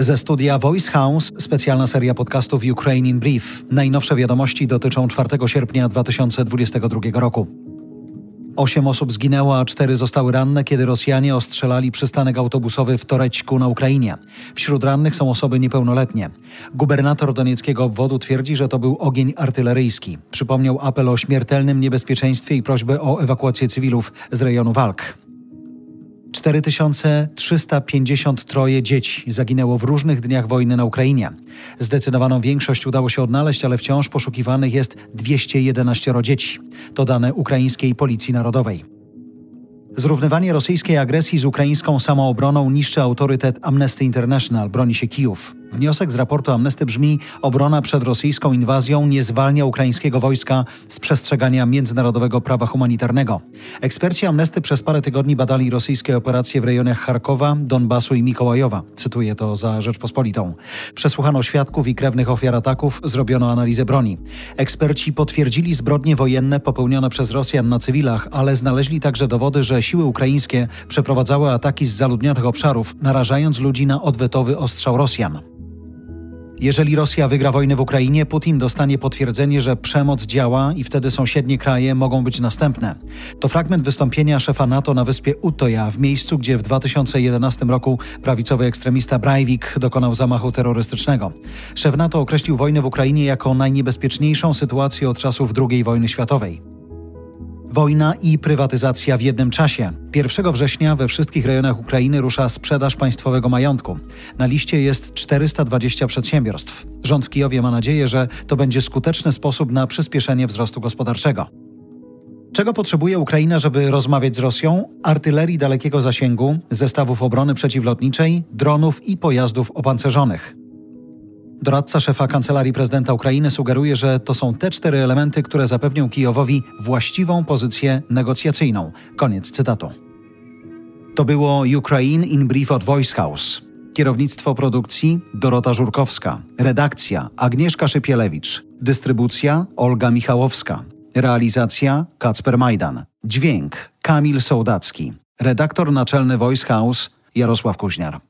Ze studia Voice House specjalna seria podcastów Ukraine in Brief. Najnowsze wiadomości dotyczą 4 sierpnia 2022 roku. Osiem osób zginęło, a cztery zostały ranne, kiedy Rosjanie ostrzelali przystanek autobusowy w Torećku na Ukrainie. Wśród rannych są osoby niepełnoletnie. Gubernator donieckiego obwodu twierdzi, że to był ogień artyleryjski. Przypomniał apel o śmiertelnym niebezpieczeństwie i prośbę o ewakuację cywilów z rejonu walk. 4353 dzieci zaginęło w różnych dniach wojny na Ukrainie. Zdecydowaną większość udało się odnaleźć, ale wciąż poszukiwanych jest 211 dzieci. To dane ukraińskiej Policji Narodowej. Zrównywanie rosyjskiej agresji z ukraińską samoobroną niszczy autorytet Amnesty International, broni się Kijów. Wniosek z raportu Amnesty brzmi: obrona przed rosyjską inwazją nie zwalnia ukraińskiego wojska z przestrzegania międzynarodowego prawa humanitarnego. Eksperci Amnesty przez parę tygodni badali rosyjskie operacje w rejonach Charkowa, Donbasu i Mikołajowa. Cytuję to za Rzeczpospolitą. Przesłuchano świadków i krewnych ofiar ataków, zrobiono analizę broni. Eksperci potwierdzili zbrodnie wojenne popełnione przez Rosjan na cywilach, ale znaleźli także dowody, że siły ukraińskie przeprowadzały ataki z zaludnionych obszarów, narażając ludzi na odwetowy ostrzał Rosjan. Jeżeli Rosja wygra wojnę w Ukrainie, Putin dostanie potwierdzenie, że przemoc działa i wtedy sąsiednie kraje mogą być następne. To fragment wystąpienia szefa NATO na wyspie Utoja, w miejscu, gdzie w 2011 roku prawicowy ekstremista Breivik dokonał zamachu terrorystycznego. Szef NATO określił wojnę w Ukrainie jako najniebezpieczniejszą sytuację od czasów II wojny światowej. Wojna i prywatyzacja w jednym czasie. 1 września we wszystkich rejonach Ukrainy rusza sprzedaż państwowego majątku. Na liście jest 420 przedsiębiorstw. Rząd w Kijowie ma nadzieję, że to będzie skuteczny sposób na przyspieszenie wzrostu gospodarczego. Czego potrzebuje Ukraina, żeby rozmawiać z Rosją? Artylerii dalekiego zasięgu, zestawów obrony przeciwlotniczej, dronów i pojazdów opancerzonych. Doradca szefa Kancelarii Prezydenta Ukrainy sugeruje, że to są te cztery elementy, które zapewnią Kijowowi właściwą pozycję negocjacyjną. Koniec cytatu. To było Ukraine in Brief od Voice House. Kierownictwo produkcji Dorota Żurkowska. Redakcja Agnieszka Szypielewicz. Dystrybucja Olga Michałowska. Realizacja Kacper Majdan. Dźwięk Kamil Sołdacki. Redaktor naczelny Voice House Jarosław Kuźniar.